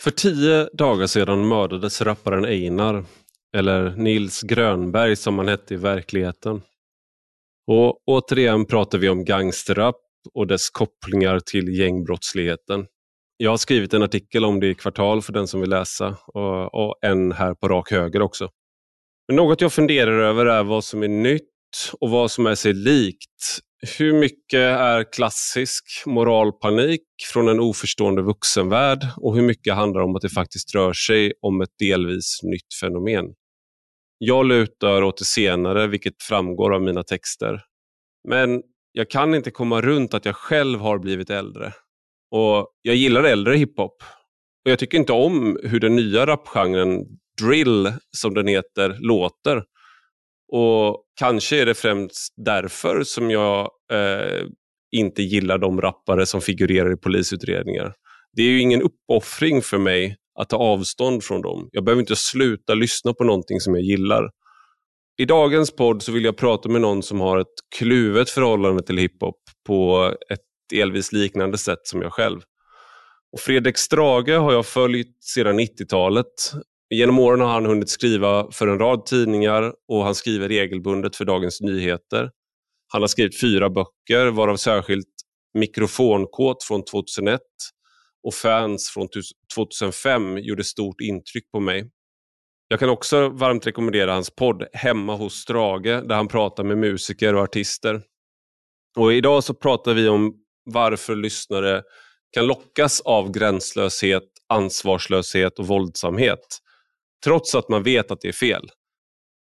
För tio dagar sedan mördades rapparen Einar, eller Nils Grönberg som han hette i verkligheten. Och återigen pratar vi om gangsterrap och dess kopplingar till gängbrottsligheten. Jag har skrivit en artikel om det i Kvartal för den som vill läsa och, och en här på rak höger också. Men något jag funderar över är vad som är nytt och vad som är sig likt. Hur mycket är klassisk moralpanik från en oförstående vuxenvärld och hur mycket handlar om att det faktiskt rör sig om ett delvis nytt fenomen? Jag lutar åt det senare, vilket framgår av mina texter. Men jag kan inte komma runt att jag själv har blivit äldre. Och Jag gillar äldre hiphop. Och Jag tycker inte om hur den nya rapgenren, drill som den heter, låter. Och Kanske är det främst därför som jag eh, inte gillar de rappare som figurerar i polisutredningar. Det är ju ingen uppoffring för mig att ta avstånd från dem. Jag behöver inte sluta lyssna på någonting som jag gillar. I dagens podd så vill jag prata med någon som har ett kluvet förhållande till hiphop på ett delvis liknande sätt som jag själv. Och Fredrik Strage har jag följt sedan 90-talet. Genom åren har han hunnit skriva för en rad tidningar och han skriver regelbundet för Dagens Nyheter. Han har skrivit fyra böcker, varav särskilt Mikrofonkåt från 2001 och Fans från 2005 gjorde stort intryck på mig. Jag kan också varmt rekommendera hans podd Hemma hos Strage där han pratar med musiker och artister. Och idag så pratar vi om varför lyssnare kan lockas av gränslöshet, ansvarslöshet och våldsamhet trots att man vet att det är fel.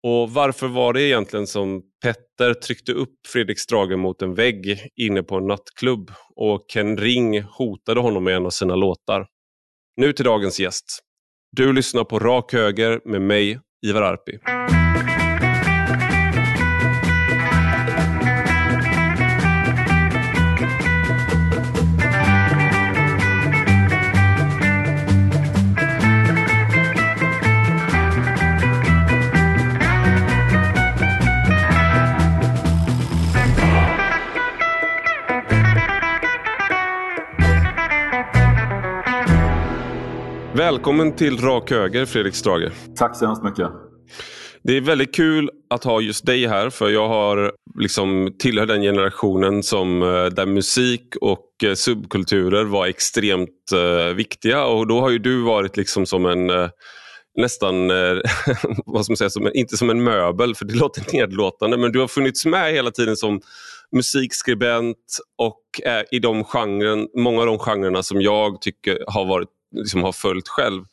Och Varför var det egentligen som Petter tryckte upp Fredrik Strage mot en vägg inne på en nattklubb och Ken Ring hotade honom med en av sina låtar? Nu till dagens gäst. Du lyssnar på Rak Höger med mig, Ivar Arpi. Välkommen till Rak Höger, Fredrik Strage. Tack så hemskt mycket. Det är väldigt kul att ha just dig här, för jag har liksom tillhör den generationen som, eh, där musik och eh, subkulturer var extremt uh, viktiga. Och Då har ju du varit liksom som en uh, nästan, uh, vad ska man säga, som inte som en möbel, för det låter nedlåtande, men du har funnits med hela tiden som musikskribent och i de genren, många av de genrerna som jag tycker har varit liksom har följt själv.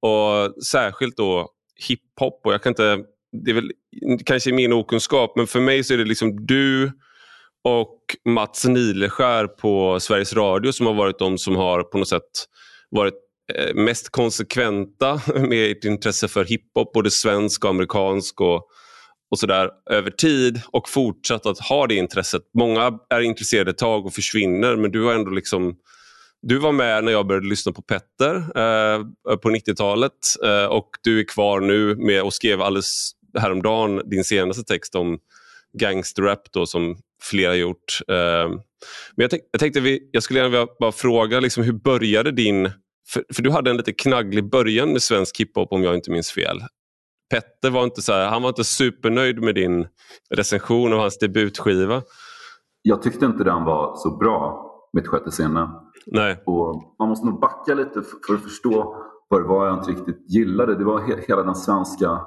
Och Särskilt då hiphop. Och jag kan inte, det är väl kanske min okunskap, men för mig så är det liksom du och Mats Nileskär på Sveriges Radio som har varit de som har på något sätt varit eh, mest konsekventa med ett intresse för hiphop, både svensk och amerikansk och, och sådär över tid och fortsatt att ha det intresset. Många är intresserade ett tag och försvinner men du har ändå liksom du var med när jag började lyssna på Petter eh, på 90-talet eh, och du är kvar nu med och skrev alldeles häromdagen din senaste text om gangsterrap då, som flera gjort. Eh, men jag, jag tänkte vi, jag skulle gärna vilja bara fråga liksom, hur började din... För, för, du hade en lite knagglig början med svensk hiphop om jag inte minns fel. Petter var inte, så här, han var inte supernöjd med din recension av hans debutskiva. Jag tyckte inte den var så bra, Mitt sjätte sinne. Nej. Och man måste nog backa lite för att förstå vad det var jag inte riktigt gillade. Det var hela den svenska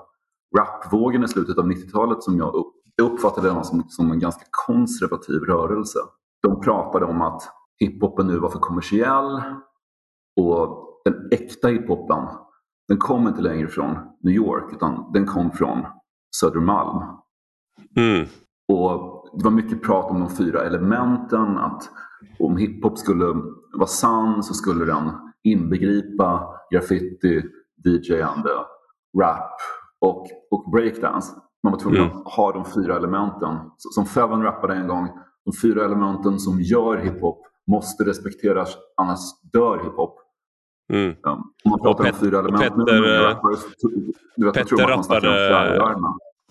rapvågen i slutet av 90-talet som jag uppfattade den som, som en ganska konservativ rörelse. De pratade om att hiphopen nu var för kommersiell och den äkta hiphopen den kom inte längre från New York utan den kom från Södermalm. Mm. Och Det var mycket prat om de fyra elementen, att om hiphop skulle vara sann så skulle den inbegripa graffiti, DJ-ande, rap och, och breakdance. Man var tvungen mm. att ha de fyra elementen. Som Feven rappade en gång, de fyra elementen som gör hiphop måste respekteras, annars dör hiphop. Mm. Um, om man pratar om fyra element Petter, nu, rappare, du vet, Petter rappade,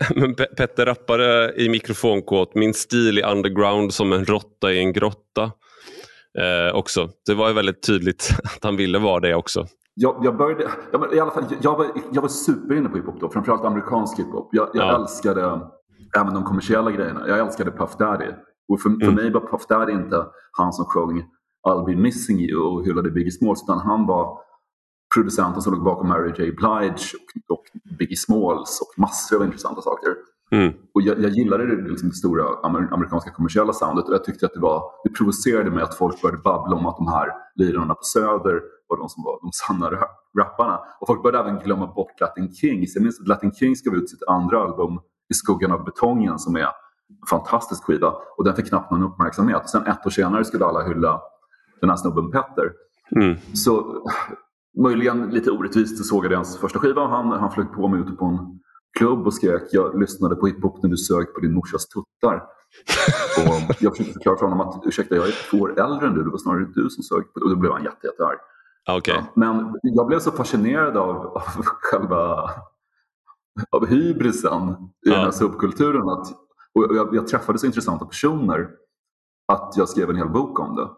Petter rappade i mikrofonkåt, min stil är underground som en råtta i en grotta. Eh, också. Det var väldigt tydligt att han ville vara det också. jag, jag började, ja, i alla fall, jag var, jag var superinne på hiphop då, framförallt amerikansk hiphop. Jag, jag ja. älskade även de kommersiella grejerna. Jag älskade Puff Daddy. Och för, för mm. mig var Puff Daddy inte han som sjöng I'll be missing you och hyllade Biggie Smalls, utan han var producenten som låg bakom Mary J Blige och, och Biggie Smalls och massor av intressanta saker. Mm. Och jag, jag gillade det, liksom, det stora amerikanska kommersiella soundet och jag tyckte att det, var, det provocerade mig att folk började babbla om att de här lirarna på Söder var de som var de sanna rapparna. Och folk började även glömma bort Latin Kings. Jag minns att Latin Kings gav ut sitt andra album I skuggan av betongen som är en fantastisk skiva och den fick knappt någon uppmärksamhet. Sen ett år senare skulle alla hylla den här snubben Petter. Mm. Så möjligen lite orättvist så sågade jag hans första skiva. Han, han flög på mig ute på en klubb och skrek jag lyssnade på hiphop när du sög på din morsas tuttar. och jag försökte förklara för honom att ursäkta, jag är två år äldre än du. Det var snarare du som sög. På, och då blev han jätte, jättearg. Okay. Ja, men jag blev så fascinerad av, av själva av hybrisen i ja. den här subkulturen. Att, och jag, jag träffade så intressanta personer att jag skrev en hel bok om det.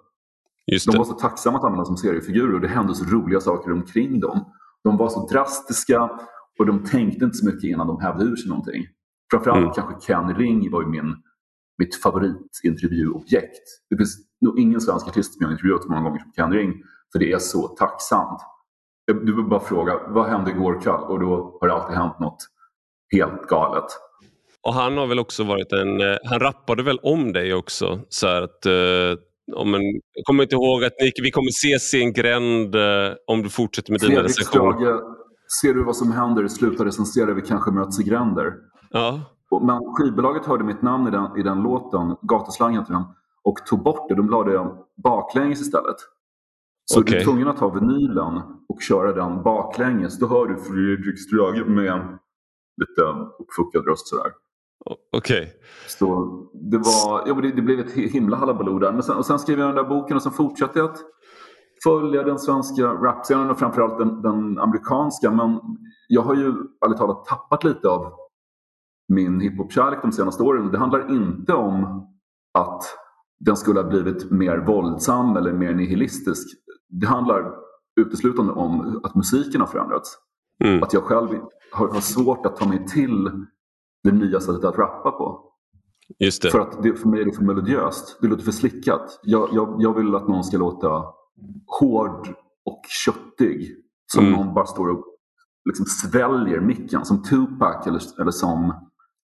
Just de var så tacksamma att använda som seriefigurer och det hände så roliga saker omkring dem. De var så drastiska och de tänkte inte så mycket innan de hävde ur sig någonting. Framförallt mm. kanske Ken Ring var ju min, mitt favoritintervjuobjekt. Det finns nog ingen svensk artist som jag har intervjuat så många gånger som Ken Ring. För det är så tacksamt. Du vill bara fråga, vad hände igår kväll? Och då har det alltid hänt något helt galet. Och han har väl också varit en, eh, han rappade väl om dig också? Så att, uh, om en, jag kommer inte ihåg att ni, vi kommer ses i en gränd uh, om du fortsätter med dina recensioner. Ser du vad som händer? Sluta recensera, vi kanske möts i gränder. Ja. Men skivbolaget hörde mitt namn i den, i den låten, Gatuslang heter den, och tog bort det. De la det baklänges istället. Så okay. du är tvungen att ta vinylen och köra den baklänges. Då hör du Fredrik Ströge med lite uppfuckad röst sådär. Okej. Okay. Så det, var, ja, det, det blev ett himla halabaloo där. Men sen, och sen skrev jag den där boken och sen fortsatte jag att följa den svenska rapscenen och framförallt den, den amerikanska. Men jag har ju ärligt talat tappat lite av min hiphop-kärlek de senaste åren. Det handlar inte om att den skulle ha blivit mer våldsam eller mer nihilistisk. Det handlar uteslutande om att musiken har förändrats. Mm. Att jag själv har, har, svårt att ta mig till det nya sättet att rappa på. Just det. För att det, för mig är det för melodiöst. Det låter för slickat. Jag, jag, jag vill att någon ska låta hård och köttig. Som mm. någon bara står och liksom sväljer micken. Som Tupac eller, eller som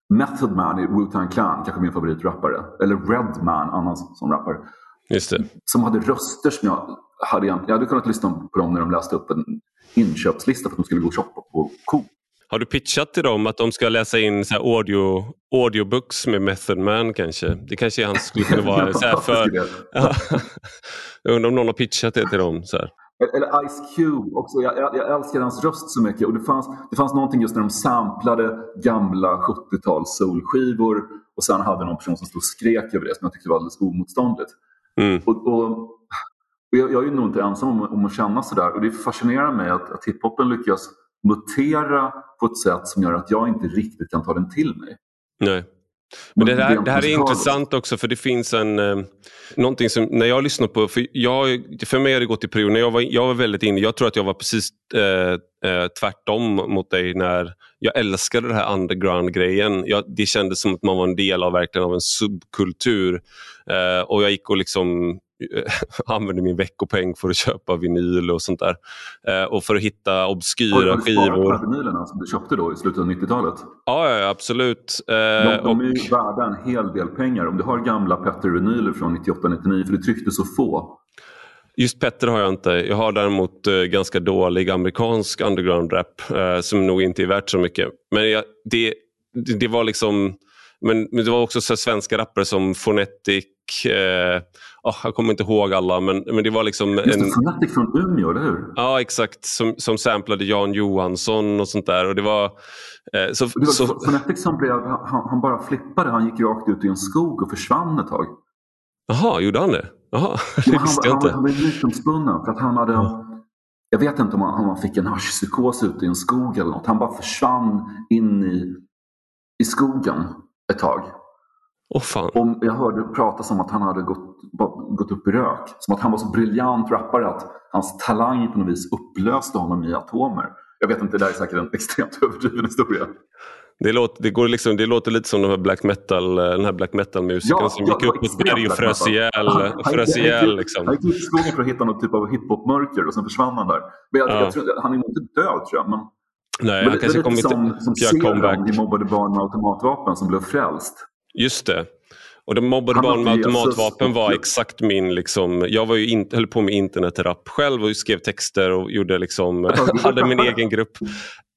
Method Man i Wu-Tang Clan, kanske min favoritrappare. Eller Redman, annan som rappare. Just det. Som hade röster som jag hade, jag hade kunnat lyssna på dem när de läste upp en inköpslista för att de skulle gå och shoppa på Coop. Har du pitchat till dem att de ska läsa in så audio, audiobooks med Method Man kanske? Det kanske han skulle kunna vara så här för... jag undrar om någon har pitchat det till dem. Så här. Eller Ice Cube också. Jag, jag, jag, älskar hans röst så mycket. Och det fanns, det fanns någonting just när de samplade gamla 70-tals soulskivor och sen hade någon person som stod och skrek över det som jag tyckte var alldeles omotståndligt. Mm. Och, och, och jag, jag, är nog inte ensam om, om att känna sådär. Och det fascinerar mig att, att hiphopen lyckas mutera på ett sätt som gör att jag inte riktigt kan ta den till mig. Nej. Men det här, det här är intressant också för det finns en eh, någonting som när jag lyssnar på, för, jag, för mig har det gått i perioder, jag var, jag var väldigt inne, jag tror att jag var precis eh, eh, tvärtom mot dig när jag älskade den här underground-grejen. Det kändes som att man var en del av, verkligen av en subkultur eh, och jag gick och liksom använde min veckopeng för att köpa vinyl och sånt där. Eh, och för att hitta obskyra Har skivor. Har du vinylerna som du köpte då i slutet av 90-talet? Ja, ja absolut. Eh, de, de och... är ju värda en hel del pengar. Om du har gamla Petter-vinyler från 98-99, för du tryckte så få. Just Petter har jag inte. Jag har däremot eh, ganska dålig amerikansk underground-rap eh, som nog inte är värt så mycket. Men jag, det, det var liksom men, men det var också så svenska rappare som Phonetic, eh, oh, jag kommer inte ihåg alla, men, men det var liksom... Just en... Phonetic från Umeå, eller hur? Ja, exakt. Som, som samplade Jan Johansson och sånt där. Och det var, eh, så, det var, så... Phonetic som blev, han, han, bara flippade, han gick rakt ut i en skog och försvann ett tag. Jaha, gjorde han det? Jaha, det ja, visste han, jag inte. Han, han blev mytomspunnen för att han hade... Ja. Jag vet inte om han, om han fick en haschpsykos ute i en skog eller något. Han bara försvann in i, i skogen ett tag. Åh fan. Om jag hörde pratas om att han hade gått, gått upp i rök. Som att han var så briljant rappare att hans talang på något vis upplöste honom i atomer. Jag vet inte, det där är säkert en extremt överdriven historia. Det låter, det, går liksom, det låter lite som de här black metal, eh, den här black metal-musikern Ja, som ja, gick upp på ett berg och frös ihjäl. Frös ihjäl liksom. Han gick ut i skogen för att hitta någon typ av hiphop-mörker och sen försvann han där. Men jag, Ja. jag tror, han är nog inte död tror jag. Men, Nej, men han kanske kommer som, som göra comeback. i mobbade barn med automatvapen som blev frälst. Just det. Och de mobbade barn med automatvapen var exakt min... Liksom, jag var ju in, höll på med internetrap själv och skrev texter och gjorde liksom, hade min egen grupp.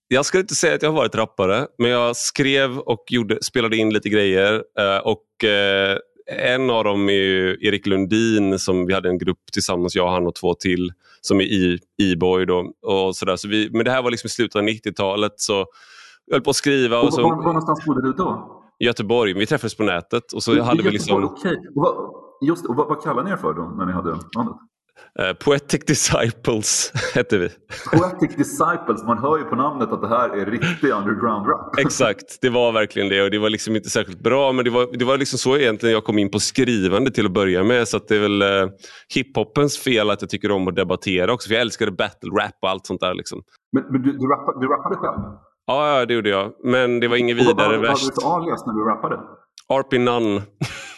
Jag skulle inte säga att jag har varit rappare, men jag skrev och gjorde, spelade in lite grejer. eh, Och eh, En av dem är Erik Lundin, som vi hade en grupp tillsammans, jag, han och två till, som är i- E-boy. då, och sådär. Så vi, men det här var liksom i slutet av 90-talet, så jag höll på att skriva. Och Och så, var, var någonstans bodde du då? Göteborg, vi träffades på nätet och så I hade vi Göteborg, liksom Okej. Och vad, just, och vad, vad kallade ni er för då när ni hade bandet? Eh, Poetic Disciples hette vi. Poetic Disciples, man hör ju på namnet att det här är riktig underground rap. Exakt, det var verkligen det och det var liksom inte särskilt bra men det var, det var liksom så egentligen jag kom in på skrivande till att börja med så det är väl eh, hiphopens fel att jag tycker om att debattera också för jag älskade battle rap och allt sånt där. Liksom. Men, men du, du, rappade, du rappade själv? Ja, det gjorde jag. Men det var inget vidare vad, vad hade värst. du för alias när du rappade? RP Nunn.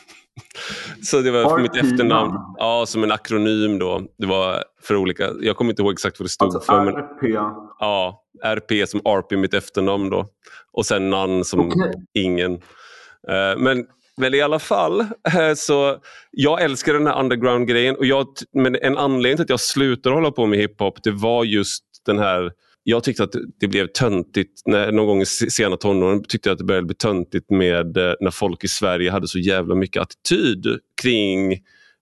Så det var mitt efternamn. Ja, som en akronym då. Det var för olika. Jag kommer inte ihåg exakt vad det stod Alltså för. Men, RP. ja, RP som RP mitt efternamn då. Och sen Nunn som Okej. ingen. Eh, men, men i alla fall, eh, så jag älskar den här underground-grejen. Och jag, men en anledning till att jag slutade hålla på med hiphop det var just den här jag tyckte att det blev töntigt, när, någon gång i sena tonåren tyckte jag att det började bli töntigt med eh, när folk i Sverige hade så jävla mycket attityd kring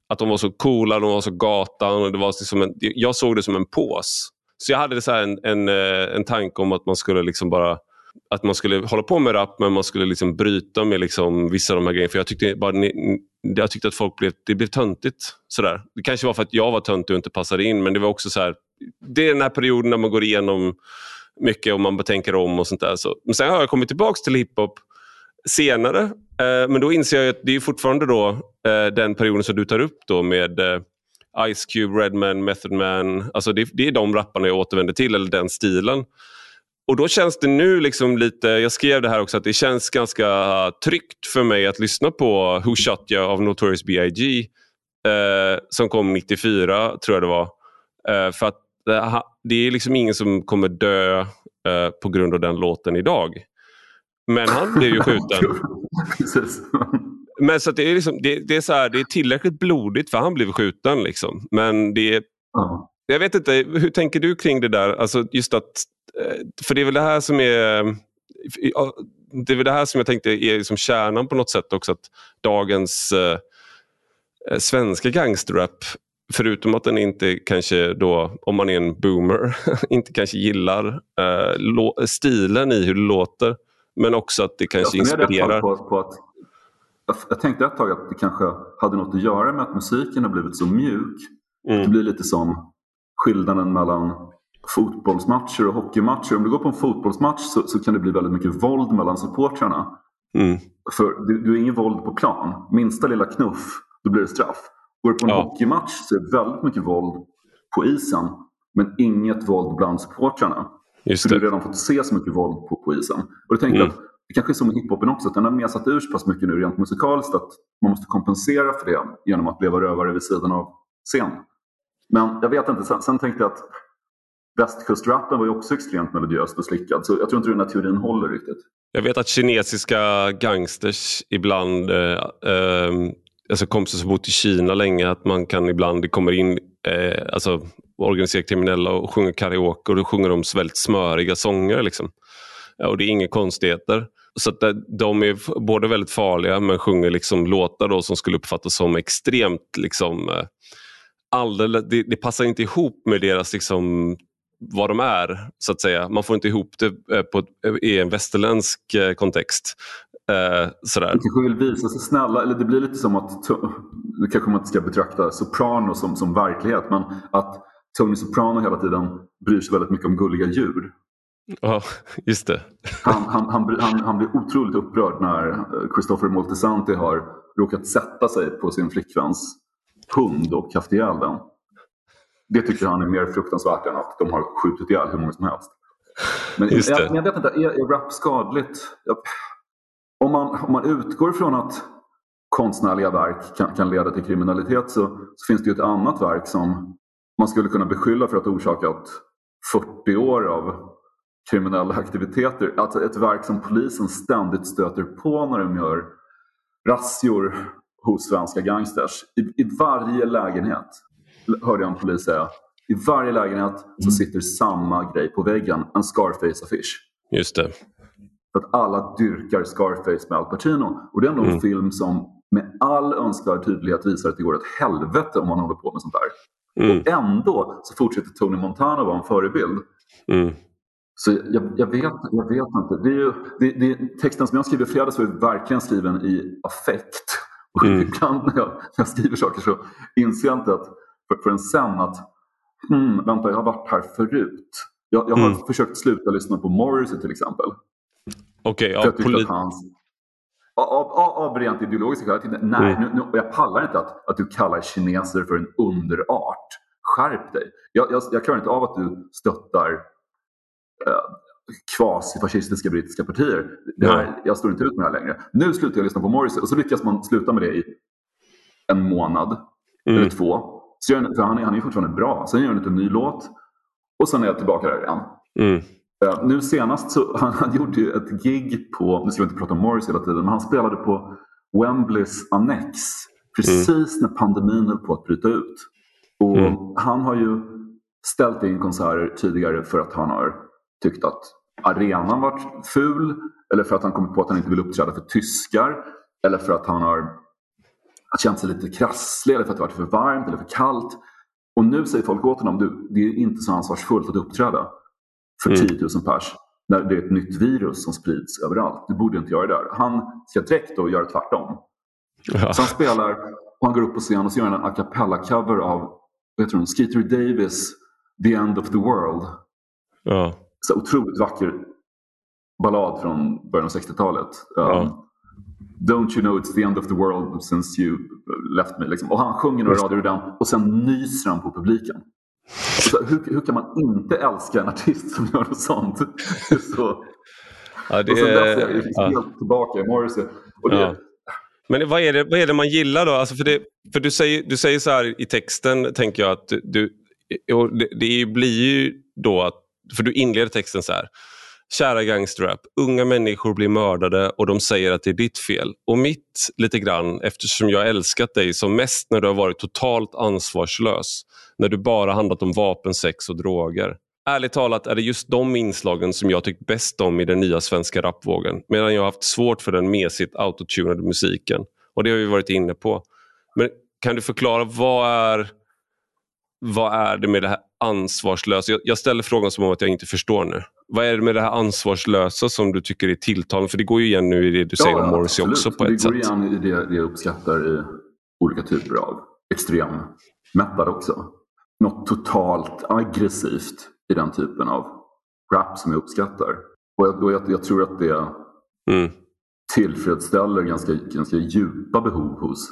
att de var så coola, de var så gatan. Och det var liksom en, jag såg det som en pås. Så jag hade så här en, en, eh, en tanke om att man skulle liksom bara att man skulle hålla på med rap men man skulle liksom bryta med liksom vissa av de här grejerna. För jag tyckte, bara, jag tyckte att folk blev, det blev töntigt. Sådär. Det kanske var för att jag var töntig och inte passade in men det var också så här. Det är den här perioden när man går igenom mycket och man tänker om och sånt där. Så, men sen har jag kommit tillbaka till hiphop senare. Eh, men då inser jag att det är fortfarande då eh, den perioden som du tar upp då med eh, Ice Cube, Redman, Method Man. Alltså det, det är de rapparna jag återvänder till, eller den stilen. Och då känns det nu liksom lite, jag skrev det här också, att det känns ganska tryggt för mig att lyssna på Who Shot You av Notorious B.I.G. Eh, som kom 94, tror jag det var. Eh, för att det, ha- det är liksom ingen som kommer dö eh, på grund av den låten idag. Men han blev ju skjuten. Men så det, är liksom, det, det, är så här, det är tillräckligt blodigt för han blev skjuten. Liksom. Men det är, Ja. jag vet inte, hur tänker du kring det där? Alltså just att, eh, för det är väl det här som är det är väl det här som jag tänkte är liksom kärnan på något sätt också. Att dagens eh, eh, svenska gangsterrap, förutom att den inte kanske då, om man är en boomer, inte kanske gillar eh, stilen i hur det låter. Men också att det kanske Jag inspirerar. På, på att, jag, jag tänkte ett tag att det kanske hade något att göra med att musiken har blivit så mjuk. Det Mm. blir lite som skillnaden mellan fotbollsmatcher och hockeymatcher. Om du går på en fotbollsmatch så, så kan det bli väldigt mycket våld mellan supportrarna. Mm. För du, du är ingen våld på plan. Minsta lilla knuff, då blir det straff. Går du på en Ja. hockeymatch så är det väldigt mycket våld på isen. Men inget våld bland supportrarna. Just För du har det. redan fått se så mycket våld på, på isen. Och jag tänkte Mm. att det kanske är som med hiphopen också, att den har mesat ur så pass mycket nu rent musikaliskt att man måste kompensera för det genom att leva rövare vid sidan av scen. Men jag vet inte, sen, sen tänkte jag att västkustrappen var ju också extremt melodiöst och slickad. Så jag tror inte den här teorin håller riktigt. Jag vet att kinesiska gangsters ibland, eh, eh, alltså kompisar som bott i Kina länge, att man kan ibland, det kommer in eh, alltså, organiserade kriminella och sjunger karaoke och då sjunger de väldigt smöriga sånger. Liksom. Ja, Och det är inga konstigheter. Så att eh, de är både väldigt farliga men sjunger liksom låtar då som skulle uppfattas som extremt liksom, eh, alldeles, det, det passar inte ihop med deras liksom, vad de är, så att säga. Man får inte ihop det eh, på, i en västerländsk kontext. Eh, sådär. De kanske vill visa sig snälla, eller det blir lite som att, nu kanske man inte ska betrakta Soprano som, som verklighet, men att Tony Soprano hela tiden bryr sig väldigt mycket om gulliga djur. Ja, just det. Han, han, han, han, han blir otroligt upprörd när eh, Christopher Moltisanti har råkat sätta sig på sin flickväns hund och haft ihjäl den. Det tycker han är mer fruktansvärt än att de har skjutit ihjäl hur många som helst. Men jag, jag, vet inte, är, är rap skadligt? Jag, om, man, om man utgår från att konstnärliga verk kan, kan leda till kriminalitet så, så, finns det ju ett annat verk som man skulle kunna beskylla för att ha orsakat 40 år av kriminella aktiviteter. Alltså ett verk som polisen ständigt stöter på när de gör razzior hos svenska gangsters. I, I, varje lägenhet, hörde jag en polis säga, i varje lägenhet så mm. sitter samma grej på väggen, en Scarface-affisch. Just det. Att alla dyrkar Scarface med Al Pacino. Och det är ändå mm. en film som med all önskvärd tydlighet visar att det går åt helvete om man håller på med sånt där. Mm. Och ändå så fortsätter Tony Montana vara en förebild. Mm. Så jag, jag, vet, jag vet inte. Det är ju, det, det, texten som jag skriver i fredags var verkligen skriven i affekt. Och mm. ibland när jag, när jag, skriver saker så inser jag inte att för, förrän sen att hmm, vänta, jag har varit här förut. Jag, jag har mm. försökt sluta lyssna på Morrissey till exempel. Okej, okay, ja, poli- hans, av, av, av rent ideologiska skäl. Nej, mm. nu, nu, jag pallar inte att, att du kallar kineser för en underart. Skärp dig. Jag, jag, jag klarar inte av att du stöttar eh, kvasifascistiska brittiska partier. Det här, Jag står inte ut med det här längre. Nu slutar jag lyssna på Morrissey och så lyckas man sluta med det i en månad mm. eller två. Så jag, för han, är, han är fortfarande bra. Sen gör han en ny låt och sen är jag tillbaka där igen. Mm. Uh, nu senast så han, han gjorde ju ett gig på, nu ska vi inte prata om Morris hela tiden, men han spelade på Wembleys Annex precis mm. när pandemin höll på att bryta ut. Och mm. Han har ju ställt in konserter tidigare för att han har tyckt att arenan varit ful eller för att han kommit på att han inte vill uppträda för tyskar eller för att han har känt sig lite krasslig eller för att det varit för varmt eller för kallt. Och nu säger folk åt honom, du, det är inte så ansvarsfullt att uppträda för 10 000 mm. pers när det är ett nytt virus som sprids överallt. Du borde inte göra det där. Han ska direkt då göra tvärtom. Ja. Så han spelar och han går upp på scen och så gör han en a cappella-cover av vet du, Skeeter Davis The End of the World. Ja. Så otroligt vacker ballad från början av 60-talet. Ja. Um, Don't you know it's the end of the world since you left me. Liksom. Och han sjunger några rader ur den och sen nyser han på publiken. Alltså, hur, hur, kan man inte älska en artist som gör något sånt? så. Ja, det, och sen dess är jag ja. helt tillbaka i Morrissey. Och det, ja. Men vad är, det, vad är det man gillar då? Alltså för det, för du, säger, du säger så här i texten, tänker jag, att du, det, det blir ju då att, för du inleder texten så här. Kära gangsterrap, unga människor blir mördade och de säger att det är ditt fel. Och mitt lite grann, eftersom jag älskat dig som mest när du har varit totalt ansvarslös. När du bara handlat om vapen, sex och droger. Ärligt talat är det just de inslagen som jag tyckt bäst om i den nya svenska rapvågen. Medan jag haft svårt för den mesigt autotunade musiken. Och det har vi varit inne på. Men kan du förklara vad är, vad är det med det här ansvarslösa? Jag, jag ställer frågan som om att jag inte förstår nu. Vad är det med det här ansvarslösa som du tycker är tilltalande? För det går ju igen nu i det du ja, säger om Morrissey också på ett sätt. Det går igen i det, det jag uppskattar i olika typer av extrem metal också. Något totalt aggressivt i den typen av rap som jag uppskattar. Och jag, jag, jag tror att det mm. tillfredsställer ganska, ganska djupa behov hos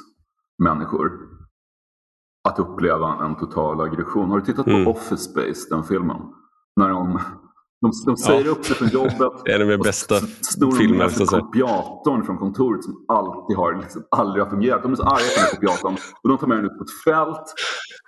människor. Att uppleva en total aggression. Har du tittat mm. på Office Space, den filmen? När de de, de säger ja. upp sig från jobbet. Det är min bästa film. Efter kopiatorn från kontoret som alltid har, liksom, aldrig har fungerat. De är så arga på den kopiatorn. Och de tar med den ut på ett fält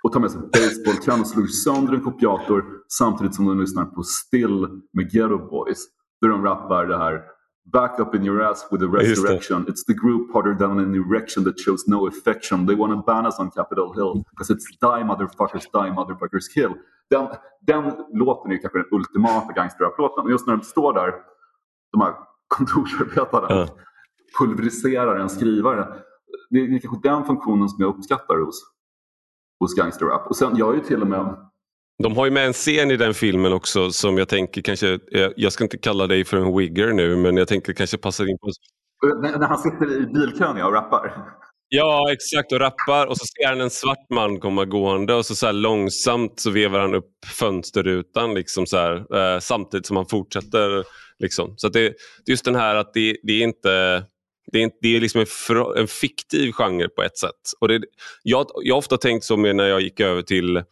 och tar med sig basebollträn och slår sönder en kopiator samtidigt som de lyssnar på Still med Ghetto Boys. Där de rappar det här Back up in your ass with a resurrection. It's the group harder than an erection that shows no affection. They want to ban us on Capitol Hill because it's die motherfuckers, die motherfuckers kill. Den, den låten är kanske den ultimata gangsterrap-låten. Och just när de står där, de här kontorsarbetarna, ja. pulveriserar en skrivare. Det är kanske den funktionen som jag uppskattar hos, hos gangsterrap. Och sen, jag är ju till och med de har ju med en scen i den filmen också som jag tänker kanske, eh, jag ska inte kalla dig för en wigger nu, men jag tänker kanske passar in på... När, han sitter i bilkön och rappar? Ja, exakt. Och rappar och så ser han en svart man komma gående och så, så långsamt så vevar han upp fönsterrutan liksom så här, eh, samtidigt som han fortsätter. Liksom. Så det, just den här att det, det är inte det är, det är liksom en, en, fiktiv genre på ett sätt. Och det, jag, jag har ofta tänkt så när jag gick över till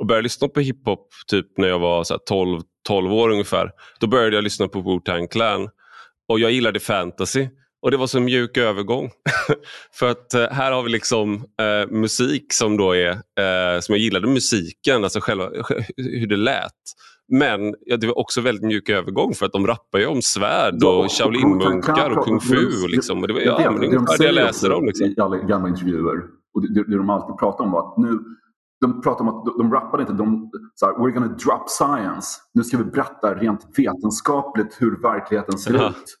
och började lyssna på hiphop typ när jag var så 12, 12 år ungefär. Då började jag lyssna på Wu-Tang Clan och jag gillade fantasy. Och det var så en mjuk övergång. För att eh, här har vi liksom eh, musik som då är, eh, som jag gillade musiken, alltså själva hur det lät. Men ja, det var också väldigt mjuk övergång för att de rappar ju om svärd ja, och Shaolin-munkar och kung fu. Liksom. Och det var ja, det, det, det, jag läser om. Liksom. I alla gamla intervjuer, och det, det de alltid pratar om var att nu de pratar om att de, de rappade inte, de sa we're gonna drop science. Nu ska vi berätta rent vetenskapligt hur verkligheten ser ja. ut.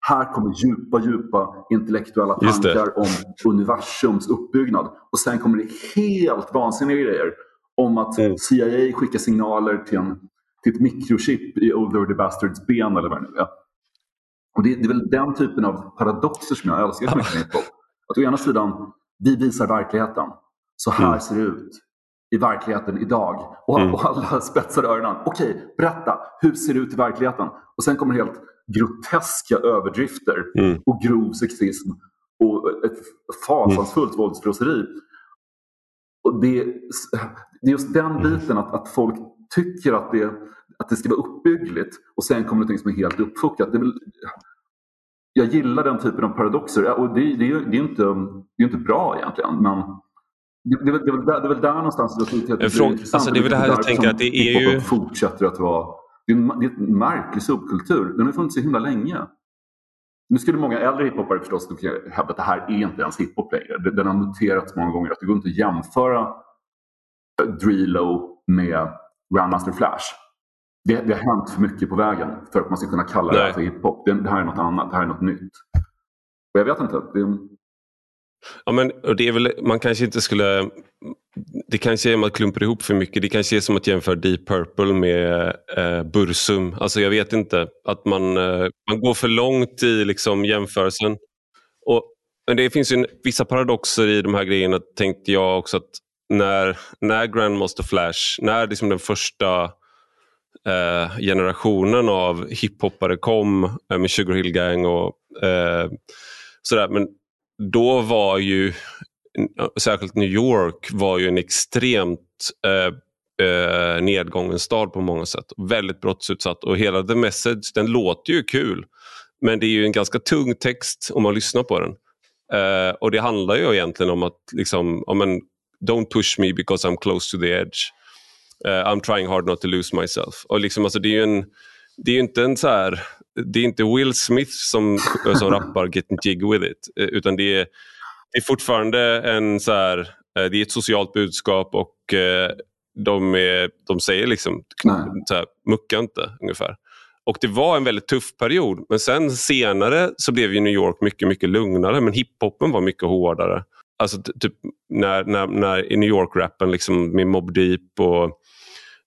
Här kommer djupa, djupa intellektuella tankar om universums uppbyggnad. Och sen kommer det helt vansinniga grejer om att mm. CIA skickar signaler till, en, till ett mikrochip i Old Dirty Bastards ben eller vad det nu är. Och det, det, är väl den typen av paradoxer som jag älskar så mycket med hiphop. Att å ena sidan, vi visar verkligheten. Så här mm. ser det ut i verkligheten idag. Och, mm. och alla spetsar öronen. Okej, berätta. Hur ser det ut i verkligheten? Och sen kommer helt groteska överdrifter mm. och grov sexism och ett fasansfullt mm. våldsfrosseri. Och det, det är just den mm. biten att, att folk tycker att det, att det ska vara uppbyggligt och sen kommer det något som är helt uppfuckat. Det är väl, jag gillar den typen av paradoxer och det, det, det, är, inte, det är inte bra egentligen. Men det, det, det, det, är väl där någonstans jag tycker att det är intressant. Alltså det är väl det här jag tänker att det är ju... fortsätter att vara... Det är, en, det är en märklig subkultur. Den har funnits så himla länge. Nu skulle många äldre hiphopare förstås hävda att det här är inte ens hiphop längre. Den har noterats många gånger att det går inte att jämföra Drilo med Grandmaster Flash. Det, det, har hänt för mycket på vägen för att man ska kunna kalla Nej. det för hiphop. Det, det här är något annat, det här är något nytt. Och jag vet inte. Det, Ja, men, och det är väl, man kanske inte skulle... Det kanske är att man klumpar ihop för mycket. Det kanske är som att jämföra Deep Purple med eh, Bursum. Alltså jag vet inte. Att man, eh, man går för långt i liksom, jämförelsen. Och, men det finns ju vissa paradoxer i de här grejerna tänkte jag också. att När, när Grandmaster Flash, när liksom den första eh, generationen av hiphoppare kom eh, med Sugar Hill Gang och eh, sådär. Men då var ju, särskilt New York, var ju en extremt eh, eh, nedgången stad på många sätt. Väldigt brottsutsatt och hela The Message, den låter ju kul. Men det är ju en ganska tung text om man lyssnar på den. Eh, och det handlar ju egentligen om att liksom, om en, don't push me because I'm close to the edge. Uh, I'm trying hard not to lose myself. Och liksom, alltså, det är ju en, det är inte en så här det är inte Will Smith som, som rappar Getting Jig With It eh, utan det är, det är fortfarande en så här, eh, det är ett socialt budskap och eh, de, är, de säger liksom så här, mucka inte ungefär. Och det var en väldigt tuff period men sen senare så blev ju New York mycket, mycket lugnare men hiphopen var mycket hårdare. Alltså typ när, när, när i New York-rappen liksom med Mob Deep och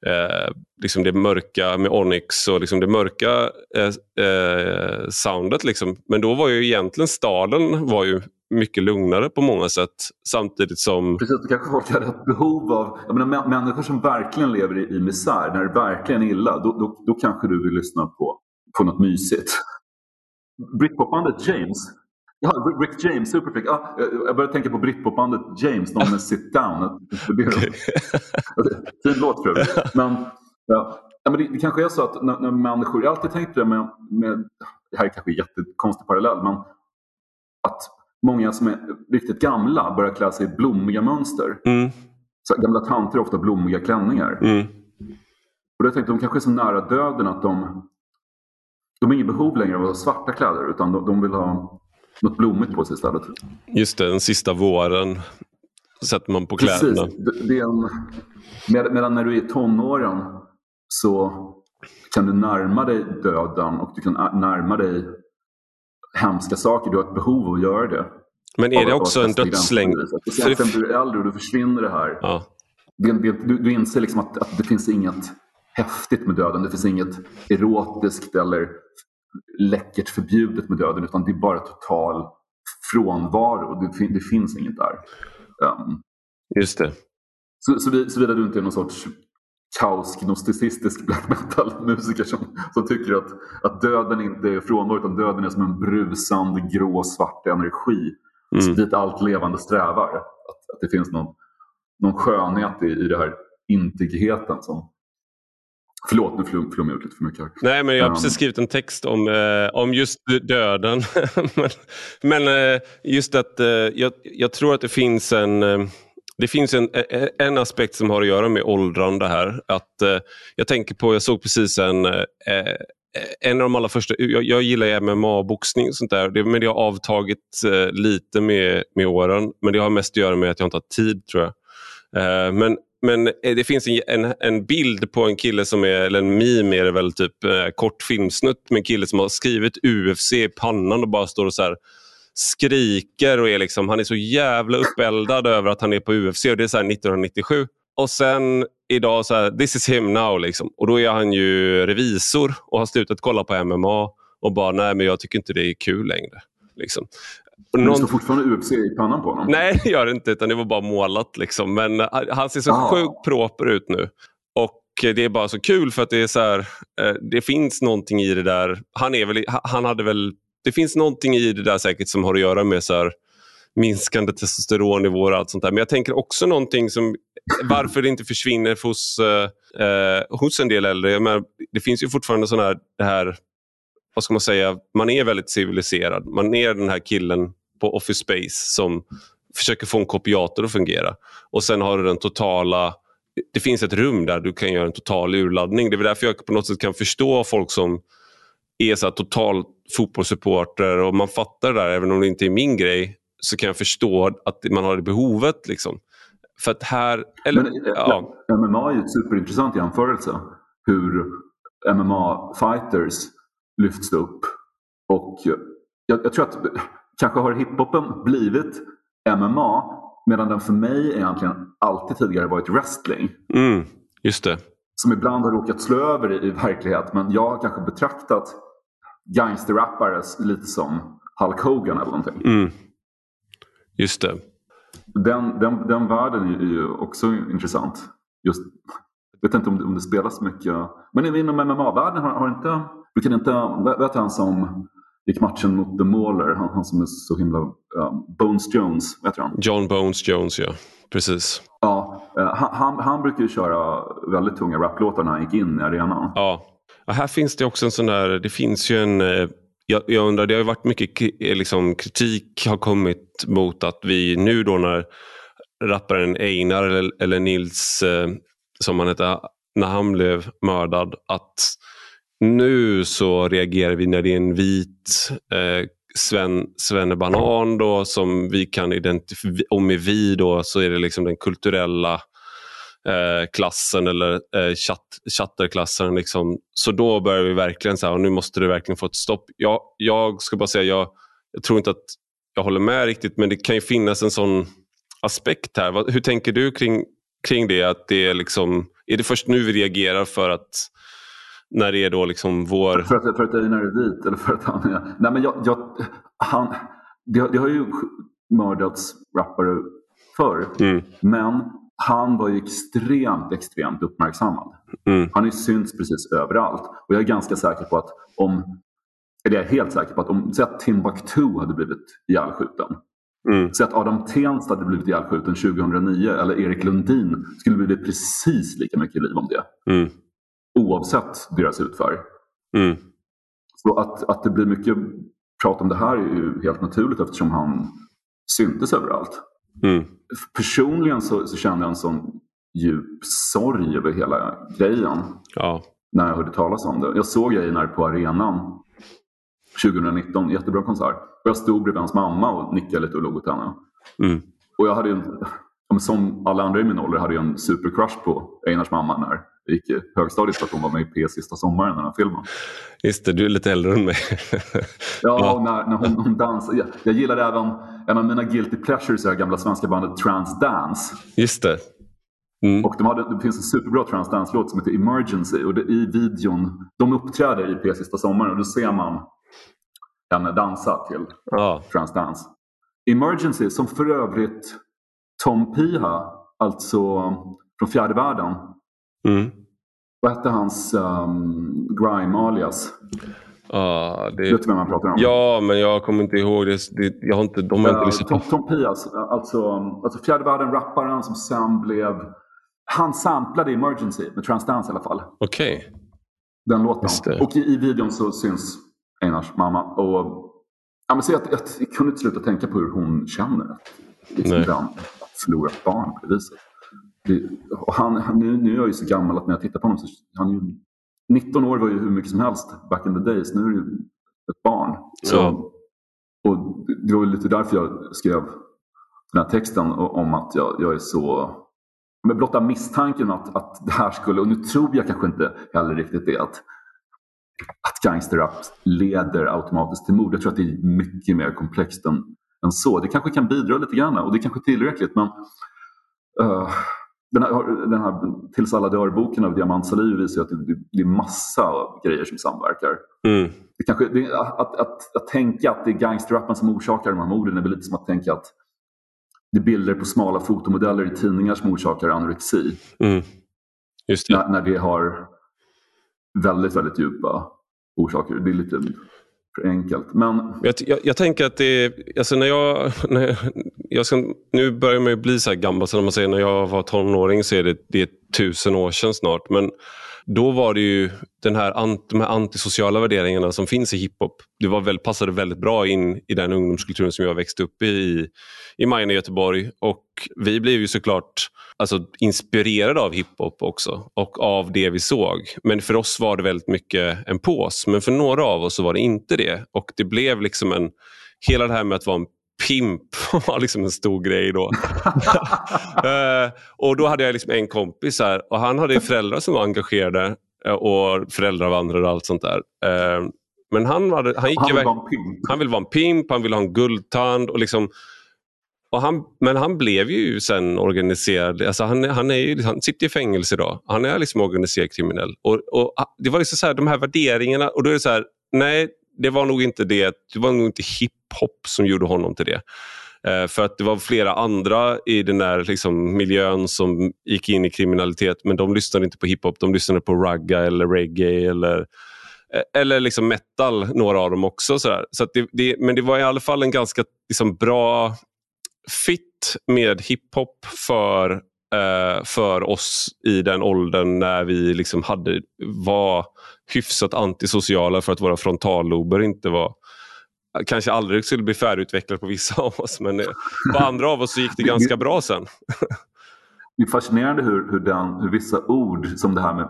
eh, liksom det mörka med Onyx och liksom det mörka eh, eh, soundet. Liksom. Men då var ju egentligen staden var ju mycket lugnare på många sätt samtidigt som... Precis, det kanske folk hade ett behov av... Jag menar, människor som verkligen lever i, i misär, när det verkligen är illa, då, då, då kanske du vill lyssna på, på något mysigt. Britpopbandet James Ja, Rick James, Superfreak. Ja, jag började tänka på britpopbandet James, de med Sit Down. Okay. fin låt för övrigt. Men, ja, men det, det, kanske är så att när, när människor, jag har alltid tänkt det med, med, det här är kanske en jättekonstig parallell, men att många som är riktigt gamla börjar klä sig i blommiga mönster. Mm. Så gamla tanter har ofta blommiga klänningar. Mm. Och då tänkte de kanske är så nära döden att de, de har inget behov längre av att ha svarta kläder utan de, de vill ha något blommigt på sig istället. Just det, den sista våren sätter man på kläderna. Precis. Det, är en, med, medan när du är i tonåren så kan du närma dig döden och du kan närma dig hemska saker. Du har ett behov av att göra det. Men är det också en dödslängd? Speciellt när du är äldre och du försvinner det här. Ja. Det, det, du, du inser liksom att, att det finns inget häftigt med döden. Det finns inget erotiskt eller läckert förbjudet med döden utan det är bara total frånvaro. Det, det finns inget där. Um, Just det. Så, så, såvida du inte är någon sorts kaos-gnosticistisk black metal-musiker som, som tycker att, att döden inte är frånvaro utan döden är som en brusande grå svart energi mm. dit allt levande strävar. Att, att det finns någon, någon skönhet i, i det här intigheten som, Förlåt, nu flummar jag ut lite för mycket. Nej, men jag har precis skrivit en text om, eh, om just döden. men, men eh, just att eh, jag, jag, tror att det finns en eh, det finns en, en aspekt som har att göra med åldrande här. Att, eh, jag tänker på, jag såg precis en, eh, en av de allra första, jag, jag gillar MMA-boxning och sånt där, det, men det har avtagit eh, lite med, med åren. Men det har mest att göra med att jag inte har tid tror jag. Eh, men men eh, det finns en, en, en, bild på en kille som är, eller en meme är det väl, typ eh, kort filmsnutt med en kille som har skrivit UFC i pannan och bara står och så här, skriker och är liksom, han är så jävla uppeldad över att han är på UFC och det är så 1997. Och sen idag så här, this is him now liksom. Och då är han ju revisor och har slutat kolla på MMA och bara, nej men jag tycker inte det är kul längre. Liksom. Men det står fortfarande UFC i pannan på honom? Nej, det gör det inte. Utan det var bara målat. Liksom. Men eh, han ser så ah. sjukt proper ut nu. Och det är bara så kul för att det är så här, eh, det finns någonting i det där. Han är väl, han hade väl, det finns någonting i det där säkert som har att göra med så här, minskande testosteronnivåer och allt sånt där. Men jag tänker också någonting som varför det inte försvinner hos, eh, eh, hos en del äldre. Men det finns ju fortfarande sån här, det här vad ska man säga, man är väldigt civiliserad. Man är den här killen på Office Space som försöker få en kopiator att fungera. Och sen har du den totala det finns ett rum där du kan göra en total urladdning. Det är därför jag på något sätt kan förstå folk som är så total fotbollssupporter och man fattar det där, även om det inte är min grej, så kan jag förstå att man har det behovet. Liksom. För att här... Eller, Men, ja. MMA är ju en superintressant jämförelse. Hur MMA-fighters lyfts upp. Och jag, jag tror att kanske har hiphopen blivit MMA medan den för mig egentligen alltid tidigare varit wrestling. Mm, just det. Som ibland har råkat slå över i, i verklighet men jag har kanske betraktat gangsterrappare lite som Hulk Hogan eller någonting. Mm. Just det. Den, den, den världen är ju också intressant. Just, jag vet inte om det, om det spelas mycket. Men inom MMA-världen har, har inte du kan inte, vet han som gick matchen mot The Mauler, han, han som är så himla... Um, Bones Jones, vet han? John Bones Jones, ja. Precis. Ja, uh, han, han brukar ju köra väldigt tunga raplåtar när han gick in i arenan. Ja. Och här finns det också en sån där, det finns ju en... Eh, jag, jag undrar, det har ju varit mycket eh, liksom, kritik har kommit mot att vi nu då när rapparen Einar eller, eller Nils, eh, som han hette, när han blev mördad, att nu så reagerar vi när det är en vit eh, Sven, Svennebanan då, som vi kan identifiera, och med vi då så är det liksom den kulturella eh, klassen eller eh, chatt, chatterklassen. Liksom. Så då börjar vi verkligen säga, nu måste det verkligen få ett stopp. Jag, jag ska bara säga, jag, jag tror inte att jag håller med riktigt men det kan ju finnas en sån aspekt här. Hur tänker du kring, kring det? Att det är, liksom, är det först nu vi reagerar för att när det är då liksom vår... För att, för att Einar är vit eller för att han är... Nej men jag, jag han, det, det, har ju mördats rappare förr. Mm. Men han var ju extremt, extremt uppmärksammad. Mm. Han är synts precis överallt. Och jag är ganska säker på att om, eller jag är helt säker på att om, säg att Timbuktu hade blivit ihjälskjuten. Mm. Säg att Adam Tensta hade blivit ihjälskjuten 2009 eller Erik Lundin skulle bli precis lika mycket liv om det. Mm oavsett deras hudfärg. Mm. Så att, att det blir mycket prat om det här är ju helt naturligt eftersom han syntes överallt. Mm. Personligen så, så kände jag en sån djup sorg över hela grejen. Ja. När jag hörde talas om det. Jag såg Einar på arenan 2019, jättebra konsert. Och jag stod bredvid hans mamma och nickade lite och låg åt henne. Mm. Och jag hade ju, som alla andra i min ålder, hade jag en supercrush på Einars mamma när gick i högstadiet för att hon var med i P sista sommaren, den här filmen. Just det, du är lite äldre än mig. ja, ja. När, när hon, hon dansar. Jag, jag gillade även, en av mina guilty pleasures är det gamla svenska bandet Transdance. Just det. Mm. Och de hade, det finns en superbra Transdance-låt som heter Emergency och det, i videon, de uppträder i P sista sommaren och då ser man henne dansa till ja. Transdance. Emergency, som för övrigt Tom Piha, alltså från fjärde världen. Mm. Vad hette hans um, grime-alias? Ah, det... Vet du vem man pratar om? Ja, men jag kommer inte ihåg. Det, det, jag har inte, de har inte Uh, lyssnat Tom. Tom Pias, alltså, alltså fjärde världen-rapparen som sen blev... Han samplade Emergency med Transdance i alla fall. Okej. Den låten. Och i, i videon så syns Einars mamma. Och, ja, men så jag, jag, jag kunde inte sluta tänka på hur hon känner. Liksom att förlora ett barn på det viset. Han, nu, nu är jag ju så gammal att när jag tittar på honom så han ju 19 år var ju hur mycket som helst back in the days. Nu är det ju ett barn. Så, Ja. Och det var lite därför jag skrev den här texten om att jag, jag är så... Med blotta misstanken att, att det här skulle, och nu tror jag kanske inte heller riktigt det, att, att gangsterrap leder automatiskt till mord. Jag tror att det är mycket mer komplext än, än så. Det kanske kan bidra lite grann och det är kanske är tillräckligt men eh, den här, den här Tills alla dör-boken av Diamant Salihu visar ju att det, det, är massa grejer som samverkar. Mm. Det kanske, det, att, att, att, att tänka att det är gangsterrappen som orsakar de här morden är väl lite som att tänka att det är bilder på smala fotomodeller i tidningar som orsakar anorexi. Mm. Just det. När, när det har väldigt, väldigt djupa orsaker. Det är lite enkelt. Men Jag, jag, jag tänker att det är, alltså när jag, när jag, jag ska, nu börjar man ju bli så här gammal, så när man säger när jag var tonåring så är det, det är tusen år sedan snart. Men då var det ju den här, de här antisociala värderingarna som finns i hiphop. Det var väl, passade väldigt bra in i den ungdomskulturen som jag växte upp i, i, i Majorna i Göteborg. Och vi blev ju såklart alltså, inspirerade av hiphop också och av det vi såg. Men för oss var det väldigt mycket en pås. Men för några av oss så var det inte det. Och det blev liksom en... Hela det här med att vara en pimp var liksom en stor grej då. Eh, och då hade jag liksom en kompis här och han hade föräldrar som var engagerade eh, och föräldravandrare och allt sånt där. Eh, men han, hade, han gick han vill verk- vara en pimp. han vill vara en pimp, han vill ha en guldtand. Och liksom, och han, men han blev ju sen organiserad. Alltså han, han, är ju, han sitter i fängelse idag. Han är liksom organiserad kriminell. Och, och ah, Det var liksom så här, de här värderingarna. Och då är det så här, nej, det var nog inte det. Det var nog inte hiphop som gjorde honom till det. Eh, för att det var flera andra i den där liksom, miljön som gick in i kriminalitet. Men de lyssnade inte på hiphop. De lyssnade på ragga eller reggae eller Eh, eller liksom metal, några av dem också. Sådär. Så att det, det, men det var i alla fall en ganska liksom, bra fit med hiphop för, Eh, för oss i den åldern när vi liksom hade, var hyfsat antisociala för att våra frontallober inte var kanske aldrig skulle bli färdigutvecklade på vissa av oss men eh, på andra av oss så gick det ganska bra sen. Det är fascinerande hur, hur, den, hur vissa ord som det här med